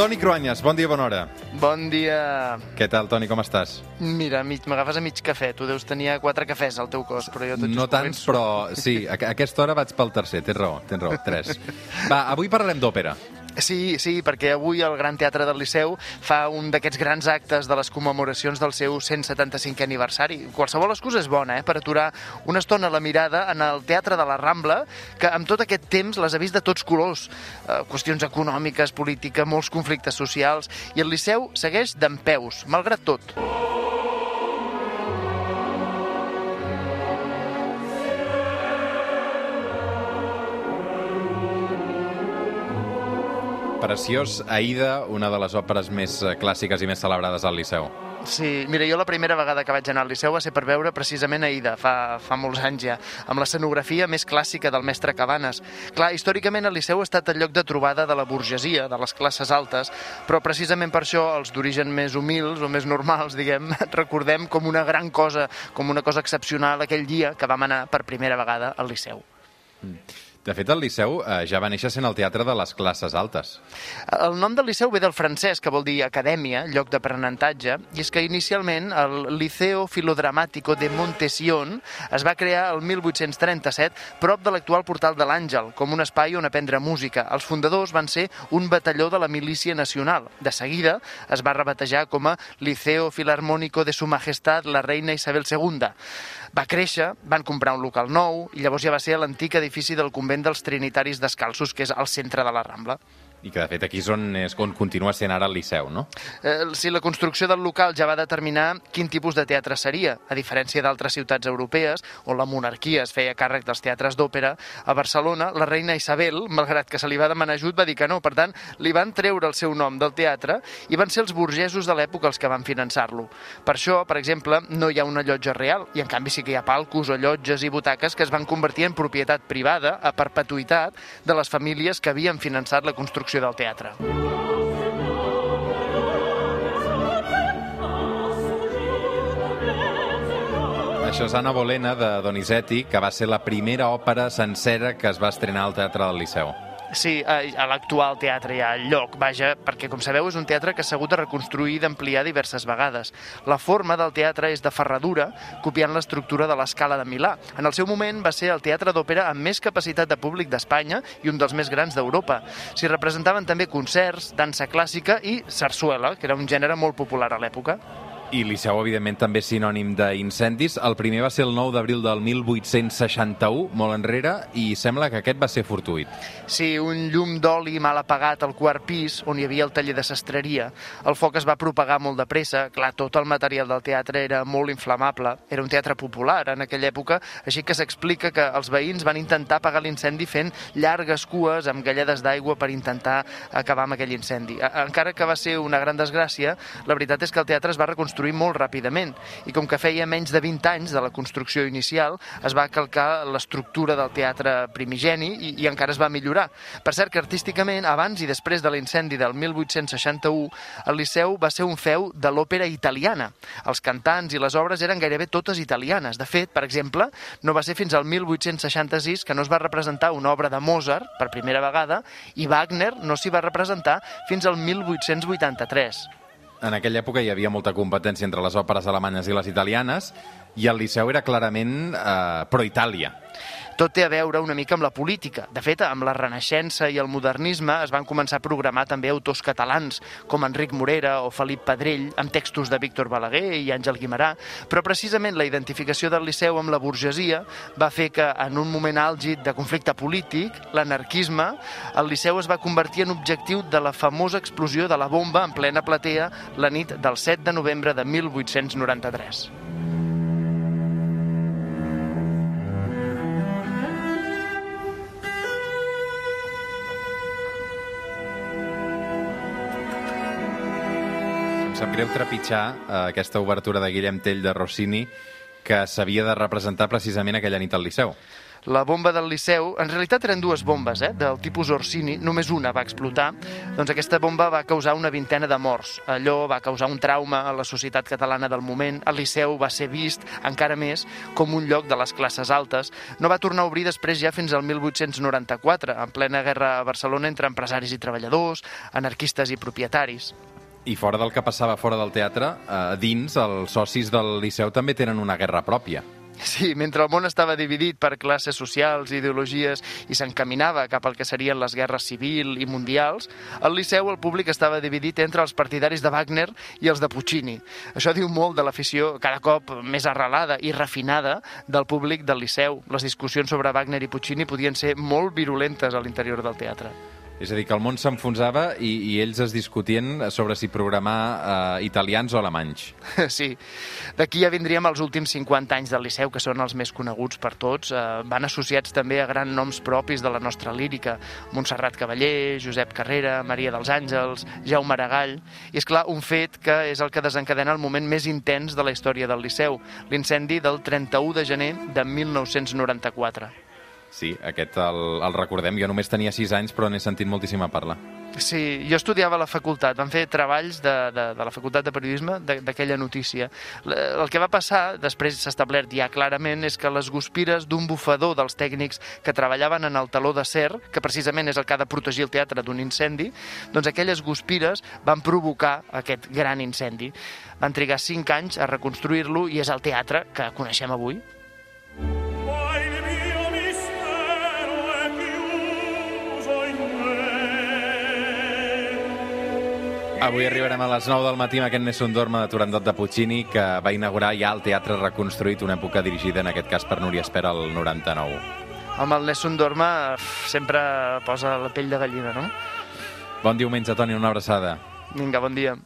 Toni Cruanyes, bon dia, bona hora. Bon dia. Què tal, Toni, com estàs? Mira, m'agafes a mig cafè. Tu deus tenir quatre cafès al teu cos, però jo tot No tants, però sí, a, a aquesta hora vaig pel tercer, tens raó, tens raó, tres. Va, avui parlarem d'òpera. Sí, sí, perquè avui el Gran Teatre del Liceu fa un d'aquests grans actes de les commemoracions del seu 175è aniversari. Qualsevol excusa és bona, eh?, per aturar una estona la mirada en el Teatre de la Rambla, que amb tot aquest temps les ha vist de tots colors. Eh, qüestions econòmiques, política, molts conflictes socials, i el Liceu segueix d'en peus, malgrat tot. Preciós, Aida, una de les òperes més eh, clàssiques i més celebrades al Liceu. Sí, mira, jo la primera vegada que vaig anar al Liceu va ser per veure precisament Aida, fa, fa molts anys ja, amb l'escenografia més clàssica del mestre Cabanes. Clar, històricament el Liceu ha estat el lloc de trobada de la burgesia, de les classes altes, però precisament per això els d'origen més humils o més normals, diguem, recordem com una gran cosa, com una cosa excepcional aquell dia que vam anar per primera vegada al Liceu. De fet, el Liceu eh, ja va néixer sent el teatre de les classes altes. El nom del Liceu ve del francès, que vol dir acadèmia, lloc d'aprenentatge, i és que inicialment el Liceo Filodramàtico de Montesión es va crear el 1837 prop de l'actual Portal de l'Àngel, com un espai on aprendre música. Els fundadors van ser un batalló de la milícia nacional. De seguida es va rebatejar com a Liceo Filarmónico de Su Majestad la Reina Isabel II. Va créixer, van comprar un local nou i llavors ja va ser a l'antic edifici del convent dels Trinitaris Descalços, que és al centre de la Rambla. I que, de fet, aquí és on, és on continua sent ara el Liceu, no? Eh, si la construcció del local ja va determinar quin tipus de teatre seria, a diferència d'altres ciutats europees on la monarquia es feia càrrec dels teatres d'òpera, a Barcelona la reina Isabel, malgrat que se li va demanar ajut, va dir que no. Per tant, li van treure el seu nom del teatre i van ser els burgesos de l'època els que van finançar-lo. Per això, per exemple, no hi ha una llotja real i en canvi sí que hi ha palcos o llotges i butaques que es van convertir en propietat privada a perpetuïtat de les famílies que havien finançat la construcció del teatre. Això és Anna Bolena, de Donizetti, que va ser la primera òpera sencera que es va estrenar al Teatre del Liceu. Sí, a l'actual teatre hi ha lloc, vaja, perquè, com sabeu, és un teatre que s'ha hagut de reconstruir i d'ampliar diverses vegades. La forma del teatre és de ferradura, copiant l'estructura de l'escala de Milà. En el seu moment va ser el teatre d'òpera amb més capacitat de públic d'Espanya i un dels més grans d'Europa. S'hi representaven també concerts, dansa clàssica i sarsuela, que era un gènere molt popular a l'època. I Liceu, evidentment, també sinònim d'incendis. El primer va ser el 9 d'abril del 1861, molt enrere, i sembla que aquest va ser fortuït. Sí, un llum d'oli mal apagat al quart pis, on hi havia el taller de sastreria. El foc es va propagar molt de pressa. Clar, tot el material del teatre era molt inflamable. Era un teatre popular en aquella època, així que s'explica que els veïns van intentar apagar l'incendi fent llargues cues amb galledes d'aigua per intentar acabar amb aquell incendi. Encara que va ser una gran desgràcia, la veritat és que el teatre es va reconstruir molt ràpidament i com que feia menys de 20 anys de la construcció inicial, es va calcar l'estructura del teatre primigeni i, i encara es va millorar. Per cert que artísticament, abans i després de l'incendi del 1861, el Liceu va ser un feu de l'òpera italiana. Els cantants i les obres eren gairebé totes italianes. De fet, per exemple, no va ser fins al 1866 que no es va representar una obra de Mozart per primera vegada i Wagner no s'hi va representar fins al 1883. En aquella època hi havia molta competència entre les òperes alemanyes i les italianes, i el Liceu era clarament eh, pro-Itàlia. Tot té a veure una mica amb la política. De fet, amb la Renaixença i el modernisme es van començar a programar també autors catalans, com Enric Morera o Felip Pedrell, amb textos de Víctor Balaguer i Àngel Guimarà, però precisament la identificació del Liceu amb la burgesia va fer que, en un moment àlgid de conflicte polític, l'anarquisme, el Liceu es va convertir en objectiu de la famosa explosió de la bomba en plena platea la nit del 7 de novembre de 1893. Sap greu trepitjar eh, aquesta obertura de Guillem Tell de Rossini, que s'havia de representar precisament aquella nit al Liceu. La bomba del Liceu, en realitat eren dues bombes, eh, del tipus Orsini, només una va explotar. Doncs aquesta bomba va causar una vintena de morts. Allò va causar un trauma a la societat catalana del moment. El Liceu va ser vist, encara més, com un lloc de les classes altes. No va tornar a obrir després ja fins al 1894, en plena guerra a Barcelona entre empresaris i treballadors, anarquistes i propietaris. I fora del que passava fora del teatre, a dins, els socis del Liceu també tenen una guerra pròpia. Sí, mentre el món estava dividit per classes socials, ideologies i s'encaminava cap al que serien les guerres civil i mundials, al Liceu el públic estava dividit entre els partidaris de Wagner i els de Puccini. Això diu molt de l'afició cada cop més arrelada i refinada del públic del Liceu. Les discussions sobre Wagner i Puccini podien ser molt virulentes a l'interior del teatre. És a dir, que el món s'enfonsava i, i ells es discutien sobre si programar eh, italians o alemanys. Sí. D'aquí ja vindríem als últims 50 anys del Liceu, que són els més coneguts per tots. Eh, van associats també a grans noms propis de la nostra lírica. Montserrat Cavaller, Josep Carrera, Maria dels Àngels, Jaume Aragall... I és clar, un fet que és el que desencadena el moment més intens de la història del Liceu, l'incendi del 31 de gener de 1994. Sí, aquest el, el recordem. Jo només tenia 6 anys, però n'he sentit moltíssima parlar. Sí, jo estudiava a la facultat, vam fer treballs de, de, de la facultat de periodisme d'aquella notícia. El que va passar, després s'ha establert ja clarament, és que les guspires d'un bufador dels tècnics que treballaven en el taló d'acer, que precisament és el que ha de protegir el teatre d'un incendi, doncs aquelles guspires van provocar aquest gran incendi. Van trigar 5 anys a reconstruir-lo i és el teatre que coneixem avui. Avui arribarem a les 9 del matí amb aquest Nessun Dorma de Turandot de Puccini, que va inaugurar ja el teatre reconstruït, una època dirigida en aquest cas per Núria Espera el 99. Home, el Nessun Dorma sempre posa la pell de gallina, no? Bon diumenge, Toni, una abraçada. Vinga, bon dia.